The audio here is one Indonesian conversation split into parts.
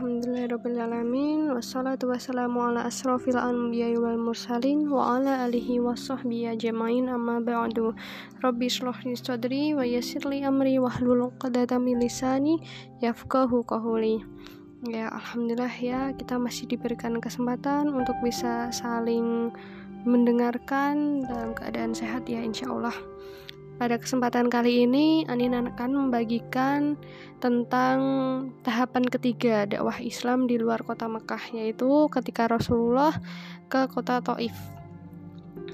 Alhamdulillahirrabbilalamin Wassalatu wassalamu ala asrafil anbiya wal mursalin Wa ala alihi wa sahbihi ajma'in. Amma ba'du. Rabbi shlahli sadri wa yassirli amri wahlul uqdata min lisani yafqahu qawli. Ya Alhamdulillah ya kita masih diberikan kesempatan untuk bisa saling mendengarkan dalam keadaan sehat ya insya Allah pada kesempatan kali ini, Anin akan membagikan tentang tahapan ketiga dakwah Islam di luar kota Mekah, yaitu ketika Rasulullah ke kota Taif.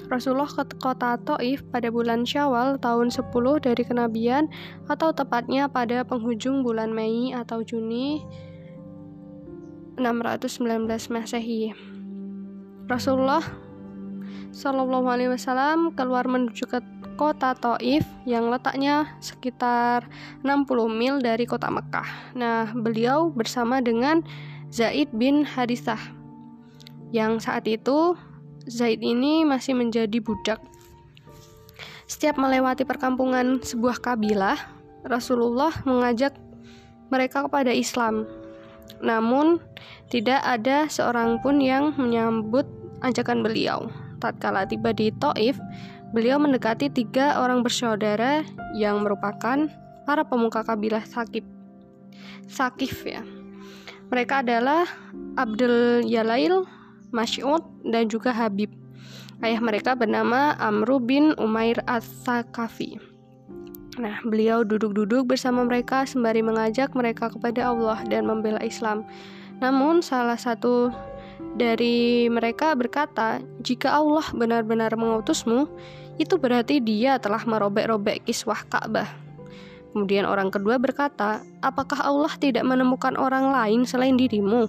Rasulullah ke kota Taif pada bulan Syawal tahun 10 dari kenabian atau tepatnya pada penghujung bulan Mei atau Juni 619 Masehi. Rasulullah Shallallahu Alaihi Wasallam keluar menuju ke kota Taif yang letaknya sekitar 60 mil dari kota Mekah. Nah, beliau bersama dengan Zaid bin Harithah. Yang saat itu Zaid ini masih menjadi budak. Setiap melewati perkampungan sebuah kabilah, Rasulullah mengajak mereka kepada Islam. Namun, tidak ada seorang pun yang menyambut ajakan beliau. Tatkala tiba di Taif, Beliau mendekati tiga orang bersaudara yang merupakan para pemuka kabilah Sakif. Sakif ya. Mereka adalah Abdul Yalail, Mas'ud, dan juga Habib. Ayah mereka bernama Amru bin Umair As-Sakafi. Nah, beliau duduk-duduk bersama mereka sembari mengajak mereka kepada Allah dan membela Islam. Namun, salah satu dari mereka berkata, "Jika Allah benar-benar mengutusmu, itu berarti dia telah merobek-robek kiswah Ka'bah. Kemudian orang kedua berkata, "Apakah Allah tidak menemukan orang lain selain dirimu?"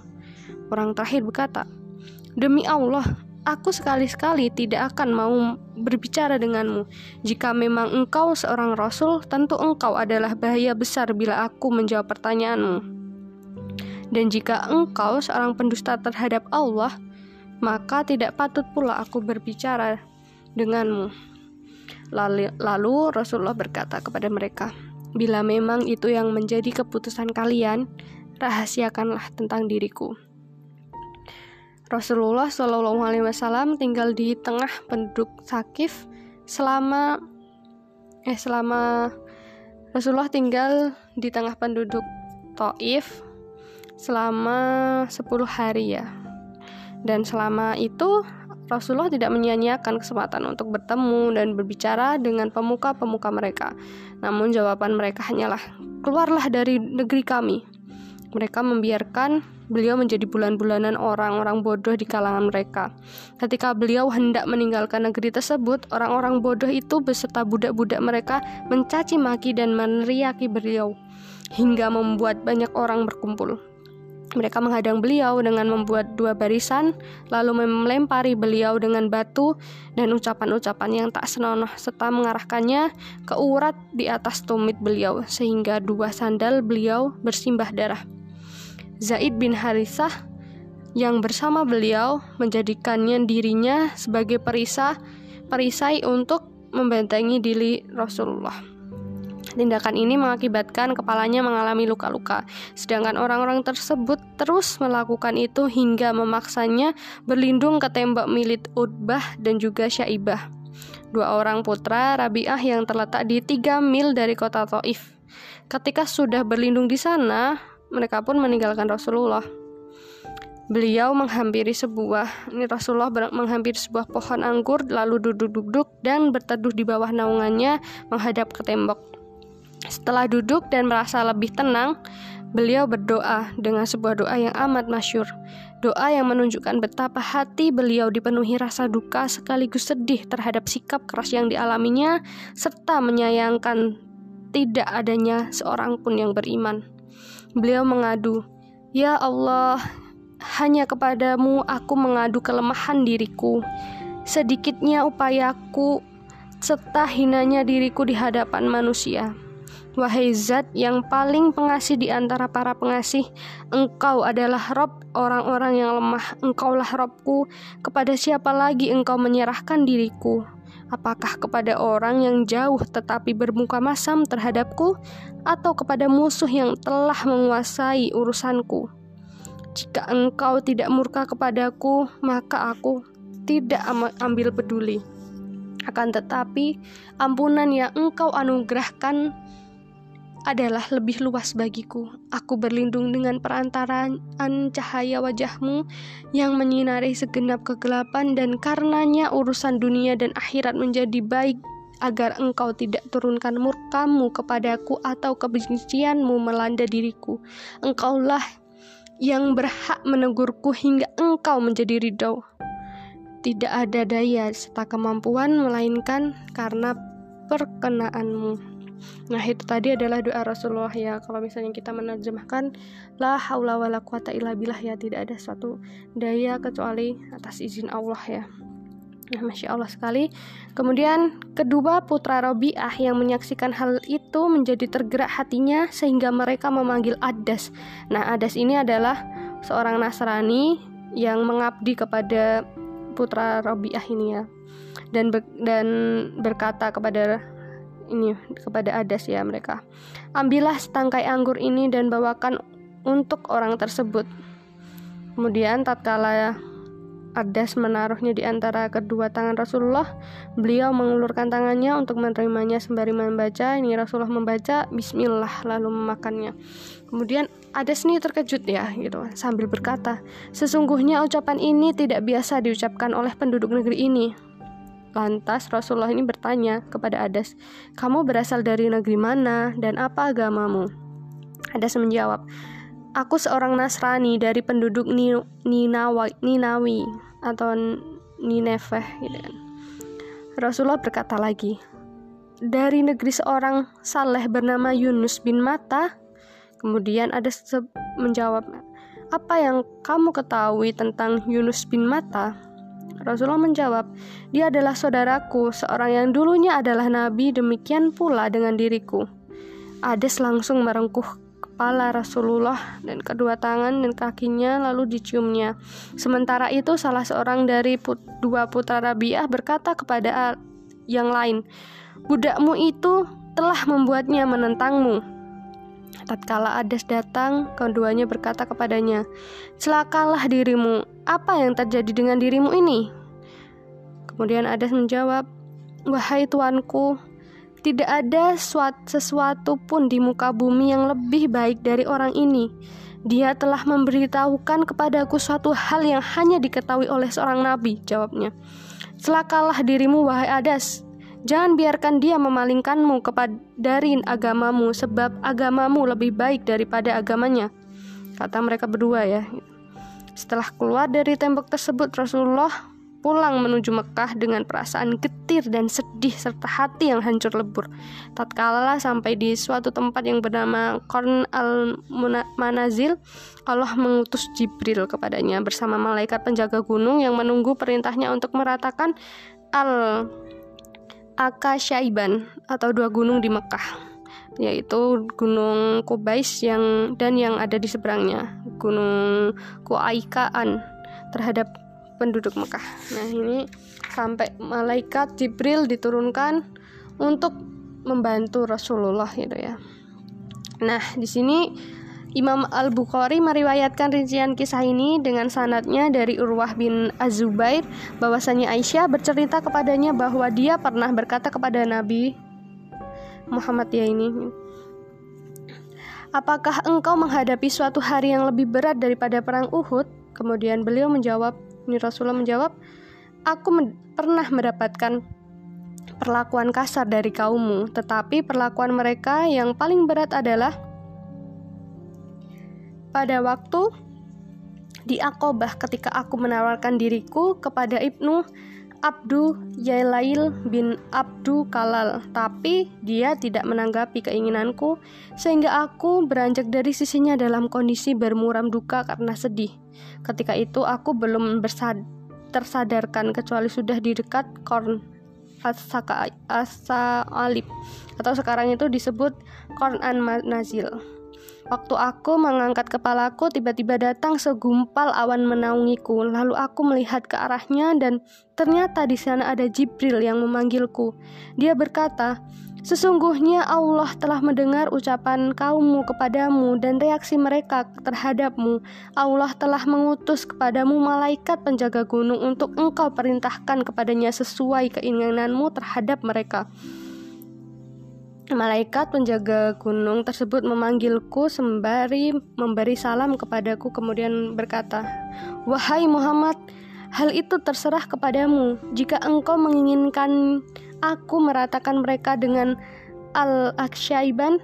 Orang terakhir berkata, "Demi Allah, aku sekali-sekali tidak akan mau berbicara denganmu. Jika memang engkau seorang rasul, tentu engkau adalah bahaya besar bila aku menjawab pertanyaanmu. Dan jika engkau seorang pendusta terhadap Allah, maka tidak patut pula aku berbicara denganmu." Lalu, lalu Rasulullah berkata kepada mereka, "Bila memang itu yang menjadi keputusan kalian, rahasiakanlah tentang diriku." Rasulullah Shallallahu Alaihi Wasallam tinggal di tengah penduduk Sakif selama eh selama Rasulullah tinggal di tengah penduduk Taif selama 10 hari ya. Dan selama itu Rasulullah tidak menyia-nyiakan kesempatan untuk bertemu dan berbicara dengan pemuka-pemuka mereka. Namun jawaban mereka hanyalah, "Keluarlah dari negeri kami." Mereka membiarkan beliau menjadi bulan-bulanan orang-orang bodoh di kalangan mereka. Ketika beliau hendak meninggalkan negeri tersebut, orang-orang bodoh itu beserta budak-budak mereka mencaci maki dan meneriaki beliau hingga membuat banyak orang berkumpul. Mereka menghadang beliau dengan membuat dua barisan, lalu melempari beliau dengan batu dan ucapan-ucapan yang tak senonoh, serta mengarahkannya ke urat di atas tumit beliau, sehingga dua sandal beliau bersimbah darah. Zaid bin Harithah yang bersama beliau menjadikannya dirinya sebagai perisai, perisai untuk membentengi diri Rasulullah. Tindakan ini mengakibatkan kepalanya mengalami luka-luka, sedangkan orang-orang tersebut terus melakukan itu hingga memaksanya berlindung ke tembok milit Utbah dan juga Syaibah, dua orang putra Rabi'ah yang terletak di tiga mil dari kota Taif. Ketika sudah berlindung di sana, mereka pun meninggalkan Rasulullah. Beliau menghampiri sebuah ini Rasulullah menghampiri sebuah pohon anggur lalu duduk-duduk dan berteduh di bawah naungannya menghadap ke tembok. Setelah duduk dan merasa lebih tenang, beliau berdoa dengan sebuah doa yang amat masyur. Doa yang menunjukkan betapa hati beliau dipenuhi rasa duka sekaligus sedih terhadap sikap keras yang dialaminya, serta menyayangkan tidak adanya seorang pun yang beriman. Beliau mengadu, "Ya Allah, hanya kepadamu aku mengadu kelemahan diriku. Sedikitnya upayaku serta hinanya diriku di hadapan manusia." Wahai zat yang paling pengasih di antara para pengasih, engkau adalah Rob orang-orang yang lemah, engkaulah Robku, kepada siapa lagi engkau menyerahkan diriku? Apakah kepada orang yang jauh tetapi bermuka masam terhadapku, atau kepada musuh yang telah menguasai urusanku? Jika engkau tidak murka kepadaku, maka aku tidak ambil peduli. Akan tetapi, ampunan yang engkau anugerahkan adalah lebih luas bagiku. Aku berlindung dengan perantaraan cahaya wajahmu yang menyinari segenap kegelapan dan karenanya urusan dunia dan akhirat menjadi baik agar engkau tidak turunkan murkamu kepadaku atau kebencianmu melanda diriku. Engkaulah yang berhak menegurku hingga engkau menjadi ridho. Tidak ada daya serta kemampuan melainkan karena perkenaanmu. Nah, itu tadi adalah doa Rasulullah ya. Kalau misalnya kita menerjemahkan la haula wala quwata illa billah ya, tidak ada suatu daya kecuali atas izin Allah ya. Nah, Masya Allah sekali. Kemudian kedua putra Robiah yang menyaksikan hal itu menjadi tergerak hatinya sehingga mereka memanggil Adas. Nah, Adas ini adalah seorang Nasrani yang mengabdi kepada putra Robiah ini ya. Dan ber, dan berkata kepada ini kepada Adas ya mereka. Ambillah setangkai anggur ini dan bawakan untuk orang tersebut. Kemudian tatkala Adas menaruhnya di antara kedua tangan Rasulullah, beliau mengulurkan tangannya untuk menerimanya sembari membaca. Ini Rasulullah membaca Bismillah lalu memakannya. Kemudian Adas ini terkejut ya gitu sambil berkata, sesungguhnya ucapan ini tidak biasa diucapkan oleh penduduk negeri ini. Lantas Rasulullah ini bertanya kepada Adas, "Kamu berasal dari negeri mana dan apa agamamu?" Adas menjawab, "Aku seorang Nasrani dari penduduk Ninawi, Ninawi atau Nineveh." gitu kan. Rasulullah berkata lagi, "Dari negeri seorang saleh bernama Yunus bin Mata." Kemudian Adas menjawab, "Apa yang kamu ketahui tentang Yunus bin Mata?" Rasulullah menjawab, "Dia adalah saudaraku, seorang yang dulunya adalah nabi, demikian pula dengan diriku." Ades langsung merengkuh kepala Rasulullah dan kedua tangan dan kakinya lalu diciumnya. Sementara itu salah seorang dari put dua putra Rabi'ah berkata kepada yang lain, "Budakmu itu telah membuatnya menentangmu." Tatkala Ades datang, keduanya berkata kepadanya, "Celakalah dirimu, apa yang terjadi dengan dirimu ini?" Kemudian Ades menjawab, "Wahai tuanku, tidak ada sesuatu pun di muka bumi yang lebih baik dari orang ini. Dia telah memberitahukan kepadaku suatu hal yang hanya diketahui oleh seorang nabi." Jawabnya, "Celakalah dirimu, wahai Adas." Jangan biarkan dia memalingkanmu kepada dari agamamu sebab agamamu lebih baik daripada agamanya. Kata mereka berdua ya. Setelah keluar dari tembok tersebut Rasulullah pulang menuju Mekah dengan perasaan getir dan sedih serta hati yang hancur lebur. Tatkala sampai di suatu tempat yang bernama Korn al-Manazil, Allah mengutus Jibril kepadanya bersama malaikat penjaga gunung yang menunggu perintahnya untuk meratakan al Akasyaiban atau dua gunung di Mekah yaitu Gunung Kubais yang dan yang ada di seberangnya Gunung Kuaikaan terhadap penduduk Mekah. Nah, ini sampai malaikat Jibril diturunkan untuk membantu Rasulullah gitu ya. Nah, di sini Imam Al-Bukhari meriwayatkan rincian kisah ini dengan sanatnya dari Urwah bin Azubair bahwasanya Aisyah bercerita kepadanya bahwa dia pernah berkata kepada Nabi Muhammad ya ini Apakah engkau menghadapi suatu hari yang lebih berat daripada perang Uhud? Kemudian beliau menjawab, ini Rasulullah menjawab, aku men pernah mendapatkan perlakuan kasar dari kaummu, tetapi perlakuan mereka yang paling berat adalah pada waktu di Akobah ketika aku menawarkan diriku kepada Ibnu Abdu Yailail bin Abdu Kalal, tapi dia tidak menanggapi keinginanku sehingga aku beranjak dari sisinya dalam kondisi bermuram duka karena sedih. Ketika itu aku belum bersad tersadarkan kecuali sudah di dekat Korn Asa Alib atau sekarang itu disebut Korn An Nazil. Waktu aku mengangkat kepalaku, tiba-tiba datang segumpal awan menaungiku. Lalu aku melihat ke arahnya dan ternyata di sana ada Jibril yang memanggilku. Dia berkata, Sesungguhnya Allah telah mendengar ucapan kaummu kepadamu dan reaksi mereka terhadapmu. Allah telah mengutus kepadamu malaikat penjaga gunung untuk engkau perintahkan kepadanya sesuai keinginanmu terhadap mereka. Malaikat penjaga gunung tersebut memanggilku sembari memberi salam kepadaku kemudian berkata, "Wahai Muhammad, hal itu terserah kepadamu. Jika engkau menginginkan aku meratakan mereka dengan al-aksyaiban,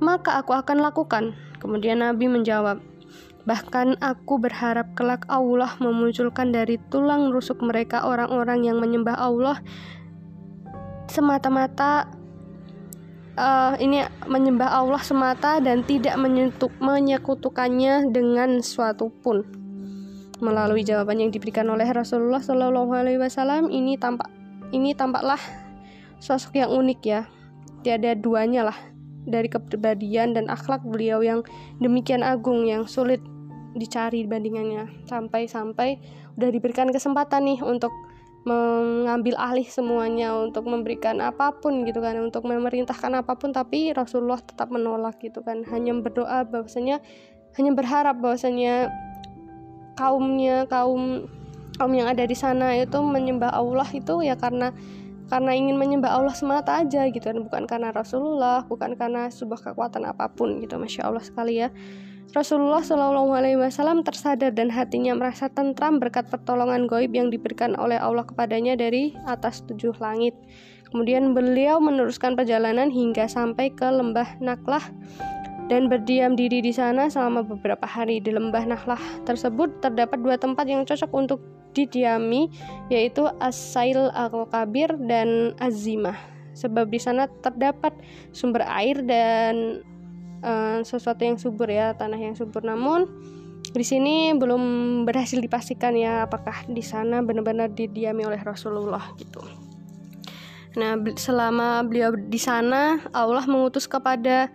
maka aku akan lakukan." Kemudian Nabi menjawab, Bahkan aku berharap kelak Allah memunculkan dari tulang rusuk mereka orang-orang yang menyembah Allah semata-mata uh, ini menyembah Allah semata dan tidak menyentuh, menyekutukannya dengan suatu pun. Melalui jawaban yang diberikan oleh Rasulullah Shallallahu Alaihi Wasallam ini tampak ini tampaklah sosok yang unik ya. Tiada duanya lah dari kepribadian dan akhlak beliau yang demikian agung yang sulit dicari bandingannya sampai-sampai udah diberikan kesempatan nih untuk mengambil alih semuanya untuk memberikan apa pun gitu kan untuk memerintahkan apa pun tapi Rasulullah tetap menolak gitu kan. Hanya berdoa bahwasanya hanya berharap bahwasanya kaumnya kaum kaum yang ada di sana itu menyembah Allah itu ya karena karena ingin menyembah Allah semata aja gitu kan. Bukan karena Rasulullah bukan karena sebuah kekuatan apa pun gitu masya Allah sekali ya Rasulullah Shallallahu Alaihi Wasallam tersadar dan hatinya merasa tentram berkat pertolongan goib yang diberikan oleh Allah kepadanya dari atas tujuh langit. Kemudian beliau meneruskan perjalanan hingga sampai ke lembah Naklah dan berdiam diri di sana selama beberapa hari. Di lembah Naklah tersebut terdapat dua tempat yang cocok untuk didiami, yaitu As-Sail Al-Kabir dan Az-Zimah. Sebab di sana terdapat sumber air dan uh, sesuatu yang subur ya tanah yang subur namun di sini belum berhasil dipastikan ya apakah di sana benar-benar didiami oleh Rasulullah gitu. Nah, selama beliau di sana, Allah mengutus kepada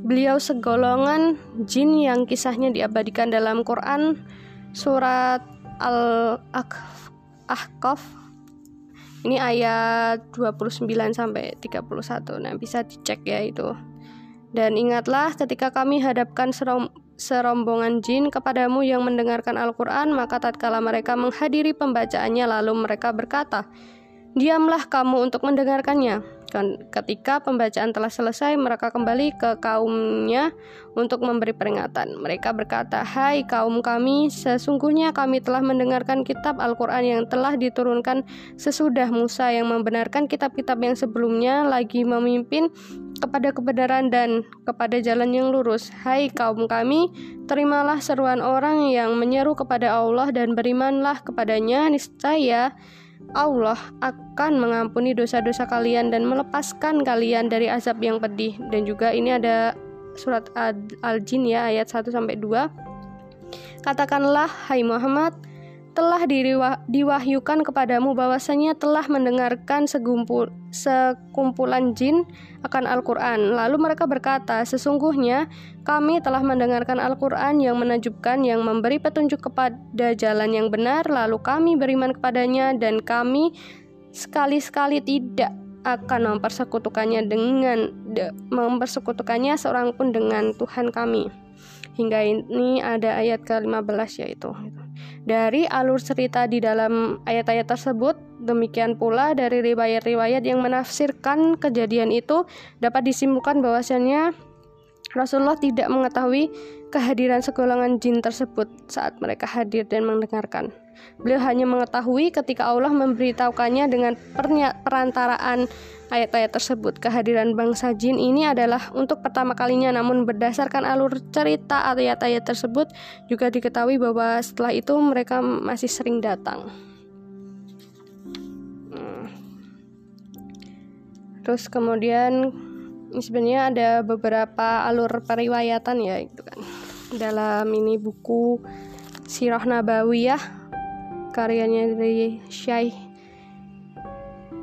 beliau segolongan jin yang kisahnya diabadikan dalam Quran surat Al-Ahqaf. Ini ayat 29 sampai 31. Nah, bisa dicek ya itu. Dan ingatlah ketika kami hadapkan serom serombongan jin kepadamu yang mendengarkan Al-Quran, maka tatkala mereka menghadiri pembacaannya lalu mereka berkata, Diamlah kamu untuk mendengarkannya. Ketika pembacaan telah selesai, mereka kembali ke kaumnya untuk memberi peringatan. Mereka berkata, "Hai kaum kami, sesungguhnya kami telah mendengarkan kitab Al-Qur'an yang telah diturunkan sesudah Musa yang membenarkan kitab-kitab yang sebelumnya lagi memimpin kepada kebenaran dan kepada jalan yang lurus. Hai kaum kami, terimalah seruan orang yang menyeru kepada Allah dan berimanlah kepadanya, niscaya Allah akan mengampuni dosa-dosa kalian dan melepaskan kalian dari azab yang pedih. Dan juga ini ada surat Al-Jin ya ayat 1 sampai 2. Katakanlah hai Muhammad, telah diwahyukan kepadamu bahwasanya telah mendengarkan segumpul, sekumpulan jin akan Al-Quran. Lalu mereka berkata, sesungguhnya kami telah mendengarkan Al-Quran yang menajubkan, yang memberi petunjuk kepada jalan yang benar, lalu kami beriman kepadanya dan kami sekali-sekali tidak akan mempersekutukannya dengan de, mempersekutukannya seorang pun dengan Tuhan kami. Hingga ini ada ayat ke-15 yaitu. Dari alur cerita di dalam ayat-ayat tersebut, demikian pula dari riwayat-riwayat yang menafsirkan kejadian itu dapat disimpulkan bahwasanya Rasulullah tidak mengetahui kehadiran segolongan jin tersebut saat mereka hadir dan mendengarkan. Beliau hanya mengetahui ketika Allah memberitahukannya dengan perantaraan ayat-ayat tersebut. Kehadiran bangsa jin ini adalah untuk pertama kalinya namun berdasarkan alur cerita ayat-ayat tersebut juga diketahui bahwa setelah itu mereka masih sering datang. Hmm. Terus kemudian sebenarnya ada beberapa alur periwayatan ya itu kan dalam ini buku Sirah Nabawiyah karyanya dari Syekh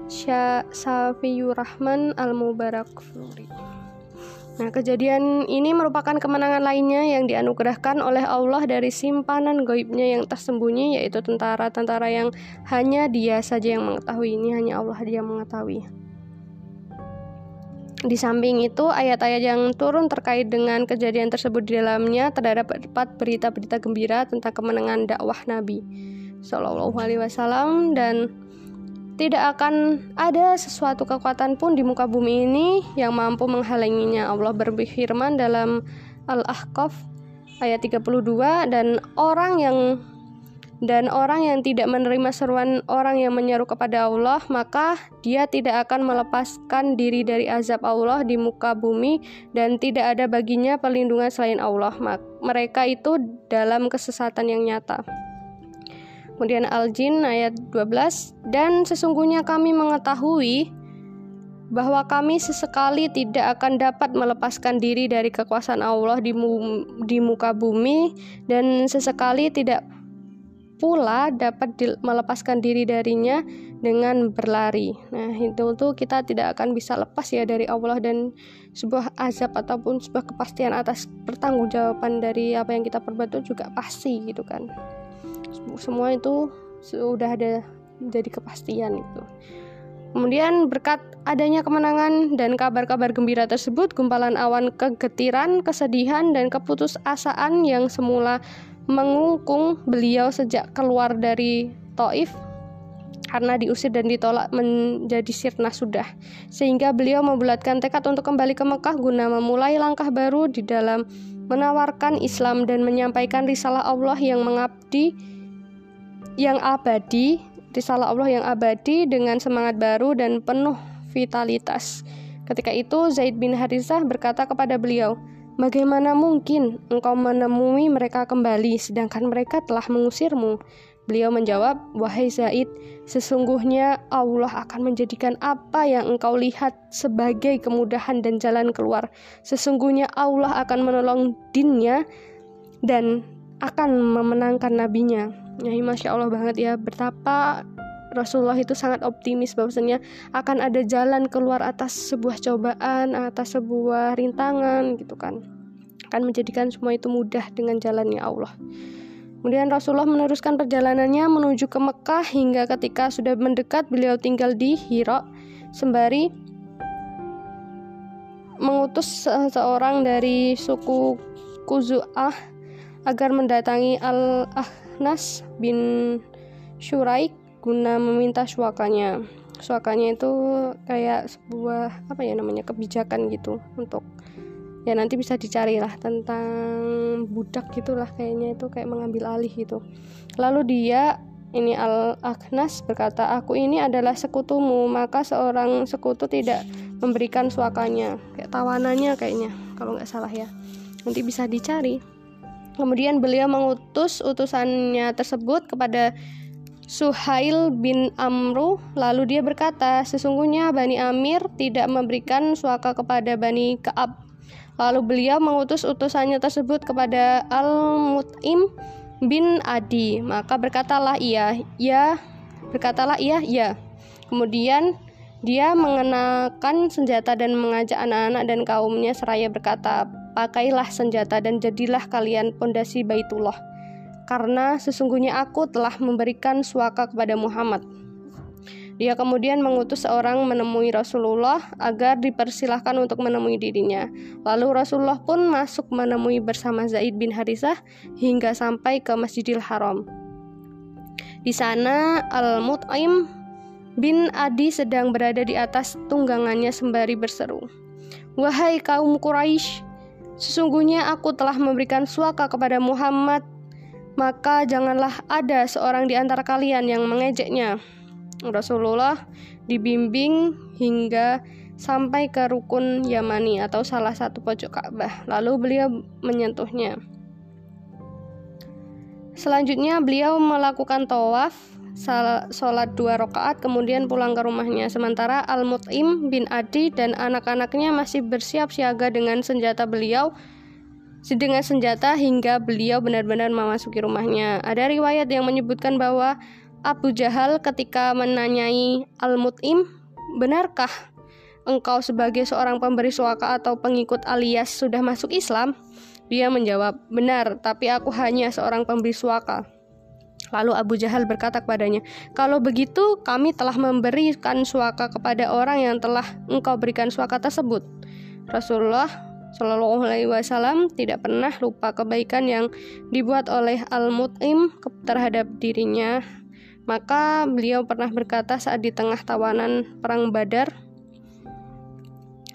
Safiyur Rahman Al Mubarak Flori. Nah, kejadian ini merupakan kemenangan lainnya yang dianugerahkan oleh Allah dari simpanan goibnya yang tersembunyi, yaitu tentara-tentara yang hanya Dia saja yang mengetahui. Ini hanya Allah yang mengetahui. Di samping itu, ayat-ayat yang turun terkait dengan kejadian tersebut di dalamnya terdapat berita-berita gembira tentang kemenangan dakwah Nabi Shallallahu Alaihi Wasallam dan tidak akan ada sesuatu kekuatan pun di muka bumi ini yang mampu menghalanginya. Allah berfirman dalam Al-Ahqaf ayat 32 dan orang yang dan orang yang tidak menerima seruan orang yang menyeru kepada Allah, maka dia tidak akan melepaskan diri dari azab Allah di muka bumi dan tidak ada baginya perlindungan selain Allah. Mereka itu dalam kesesatan yang nyata. Kemudian Al-Jin ayat 12 dan sesungguhnya kami mengetahui bahwa kami sesekali tidak akan dapat melepaskan diri dari kekuasaan Allah di, mu di muka bumi dan sesekali tidak pula dapat melepaskan diri darinya dengan berlari. Nah, itu tuh kita tidak akan bisa lepas ya dari Allah dan sebuah azab ataupun sebuah kepastian atas pertanggungjawaban dari apa yang kita perbuat itu juga pasti gitu kan semua itu sudah ada jadi kepastian itu. Kemudian berkat adanya kemenangan dan kabar-kabar gembira tersebut, gumpalan awan kegetiran, kesedihan, dan keputusasaan yang semula mengungkung beliau sejak keluar dari Taif karena diusir dan ditolak menjadi sirna sudah sehingga beliau membulatkan tekad untuk kembali ke Mekah guna memulai langkah baru di dalam menawarkan Islam dan menyampaikan risalah Allah yang mengabdi yang abadi, risalah Allah yang abadi dengan semangat baru dan penuh vitalitas. Ketika itu Zaid bin Harisah berkata kepada beliau, Bagaimana mungkin engkau menemui mereka kembali sedangkan mereka telah mengusirmu? Beliau menjawab, Wahai Zaid, sesungguhnya Allah akan menjadikan apa yang engkau lihat sebagai kemudahan dan jalan keluar. Sesungguhnya Allah akan menolong dinnya dan akan memenangkan nabinya. Ya, masya Allah banget ya betapa Rasulullah itu sangat optimis bahwasanya akan ada jalan keluar atas sebuah cobaan, atas sebuah rintangan gitu kan. Akan menjadikan semua itu mudah dengan jalannya Allah. Kemudian Rasulullah meneruskan perjalanannya menuju ke Mekah hingga ketika sudah mendekat beliau tinggal di Hira sembari mengutus seorang dari suku Kuzu'ah agar mendatangi Al-Ahnas bin Shuraik guna meminta suakanya. Suakanya itu kayak sebuah apa ya namanya kebijakan gitu untuk ya nanti bisa dicari lah tentang budak gitulah kayaknya itu kayak mengambil alih gitu. Lalu dia ini Al-Akhnas berkata, "Aku ini adalah sekutumu, maka seorang sekutu tidak memberikan suakanya." Kayak tawanannya kayaknya, kalau nggak salah ya. Nanti bisa dicari. Kemudian beliau mengutus utusannya tersebut kepada Suhail bin Amru lalu dia berkata sesungguhnya Bani Amir tidak memberikan suaka kepada Bani Ka'ab. Lalu beliau mengutus utusannya tersebut kepada Al-Mut'im bin Adi. Maka berkatalah ia ya berkatalah ia ya. Kemudian dia mengenakan senjata dan mengajak anak-anak dan kaumnya seraya berkata pakailah senjata dan jadilah kalian pondasi Baitullah. Karena sesungguhnya aku telah memberikan suaka kepada Muhammad. Dia kemudian mengutus seorang menemui Rasulullah agar dipersilahkan untuk menemui dirinya. Lalu Rasulullah pun masuk menemui bersama Zaid bin Harisah hingga sampai ke Masjidil Haram. Di sana Al-Mut'im bin Adi sedang berada di atas tunggangannya sembari berseru, "Wahai kaum Quraisy, Sesungguhnya aku telah memberikan suaka kepada Muhammad, maka janganlah ada seorang di antara kalian yang mengejeknya. Rasulullah dibimbing hingga sampai ke rukun Yamani atau salah satu pojok Ka'bah. Lalu beliau menyentuhnya. Selanjutnya beliau melakukan tawaf sholat dua rakaat kemudian pulang ke rumahnya sementara Al-Mut'im bin Adi dan anak-anaknya masih bersiap siaga dengan senjata beliau dengan senjata hingga beliau benar-benar memasuki rumahnya ada riwayat yang menyebutkan bahwa Abu Jahal ketika menanyai Al-Mut'im benarkah engkau sebagai seorang pemberi suaka atau pengikut alias sudah masuk Islam? Dia menjawab, benar, tapi aku hanya seorang pemberi suaka. Lalu Abu Jahal berkata kepadanya, "Kalau begitu, kami telah memberikan suaka kepada orang yang telah engkau berikan suaka tersebut." Rasulullah Shallallahu Alaihi Wasallam tidak pernah lupa kebaikan yang dibuat oleh Al-Mut'im terhadap dirinya. Maka beliau pernah berkata saat di tengah tawanan perang Badar,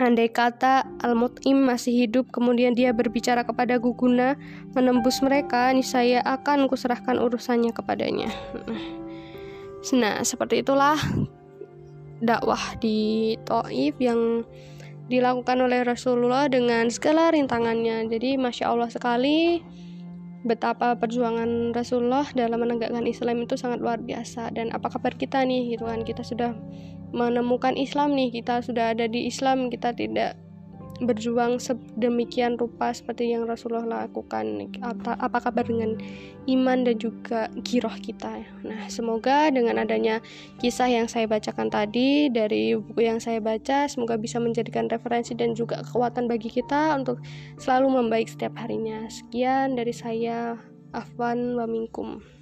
Andai kata Al-Mut'im masih hidup, kemudian dia berbicara kepada Guguna menembus mereka, saya akan kuserahkan urusannya kepadanya. Nah, seperti itulah dakwah di Taif yang dilakukan oleh Rasulullah dengan segala rintangannya. Jadi, masya Allah sekali betapa perjuangan Rasulullah dalam menegakkan Islam itu sangat luar biasa. Dan apa kabar kita nih, gitu kan? Kita sudah menemukan Islam nih kita sudah ada di Islam kita tidak berjuang sedemikian rupa seperti yang Rasulullah lakukan. Apa, kabar dengan iman dan juga giroh kita? Nah semoga dengan adanya kisah yang saya bacakan tadi dari buku yang saya baca semoga bisa menjadikan referensi dan juga kekuatan bagi kita untuk selalu membaik setiap harinya. Sekian dari saya Afwan Waminkum